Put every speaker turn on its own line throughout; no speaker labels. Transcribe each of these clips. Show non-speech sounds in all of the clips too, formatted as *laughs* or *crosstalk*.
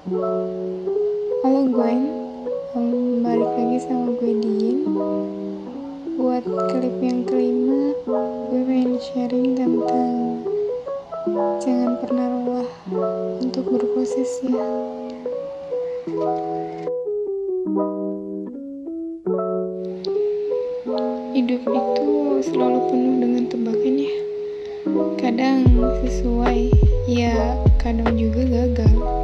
Halo Gwen, um, balik lagi sama gue Diin Buat klip yang kelima, gue pengen sharing tentang Jangan pernah lelah untuk berproses ya. Hidup itu selalu penuh dengan tebakan ya. Kadang sesuai, ya kadang juga gagal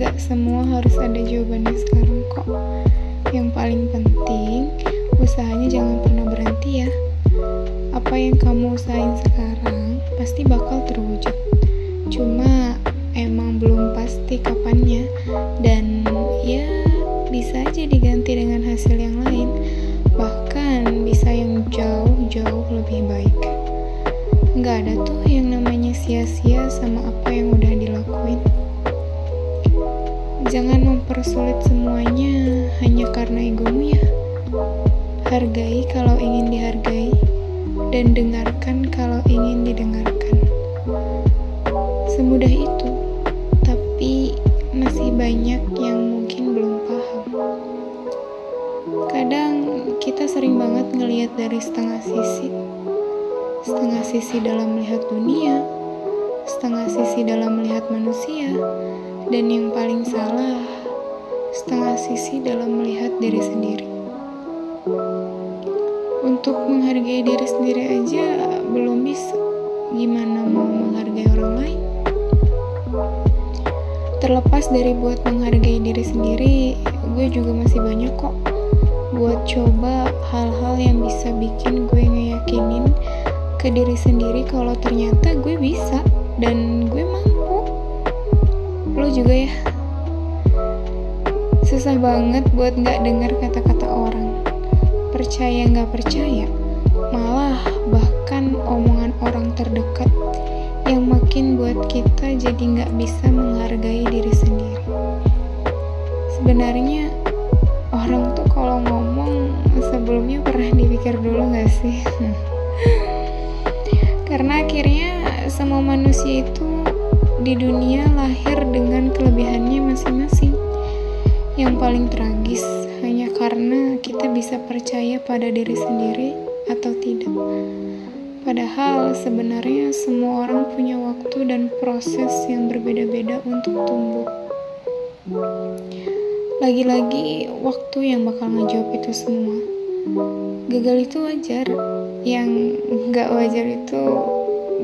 nggak semua harus ada jawabannya sekarang kok. Yang paling penting, usahanya jangan pernah berhenti ya. Apa yang kamu usahain sekarang pasti bakal terwujud. Cuma emang belum pasti kapannya dan ya bisa aja diganti dengan hasil yang lain. Bahkan bisa yang jauh-jauh lebih baik. Nggak ada tuh yang namanya sia-sia sama apa Jangan mempersulit semuanya hanya karena egomu ya. Hargai kalau ingin dihargai dan dengarkan kalau ingin didengarkan. Semudah itu, tapi masih banyak yang mungkin belum paham. Kadang kita sering banget ngelihat dari setengah sisi. Setengah sisi dalam melihat dunia, setengah sisi dalam melihat manusia, dan yang paling salah, setengah sisi dalam melihat diri sendiri. Untuk menghargai diri sendiri aja belum bisa. Gimana mau menghargai orang lain? Terlepas dari buat menghargai diri sendiri, gue juga masih banyak kok buat coba hal-hal yang bisa bikin gue ngeyakinin ke diri sendiri kalau ternyata gue bisa dan gue mampu lo juga ya. Susah banget buat nggak dengar kata-kata orang. Percaya nggak percaya malah bahkan omongan orang terdekat yang makin buat kita jadi nggak bisa menghargai diri sendiri. Sebenarnya orang tuh kalau ngomong sebelumnya pernah dipikir dulu nggak sih? *laughs* Karena akhirnya semua manusia itu di dunia lahir dengan kelebihannya masing-masing. Yang paling tragis hanya karena kita bisa percaya pada diri sendiri atau tidak. Padahal sebenarnya semua orang punya waktu dan proses yang berbeda-beda untuk tumbuh. Lagi-lagi waktu yang bakal ngejawab itu semua. Gagal itu wajar, yang nggak wajar itu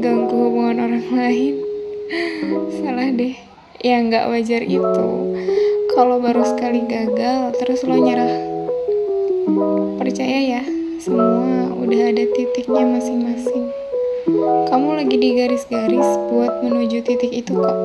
ganggu hubungan orang *laughs* lain salah deh. Ya nggak wajar itu kalau baru sekali gagal terus lo nyerah. Percaya ya semua udah ada titiknya masing-masing. Kamu lagi di garis-garis buat menuju titik itu kok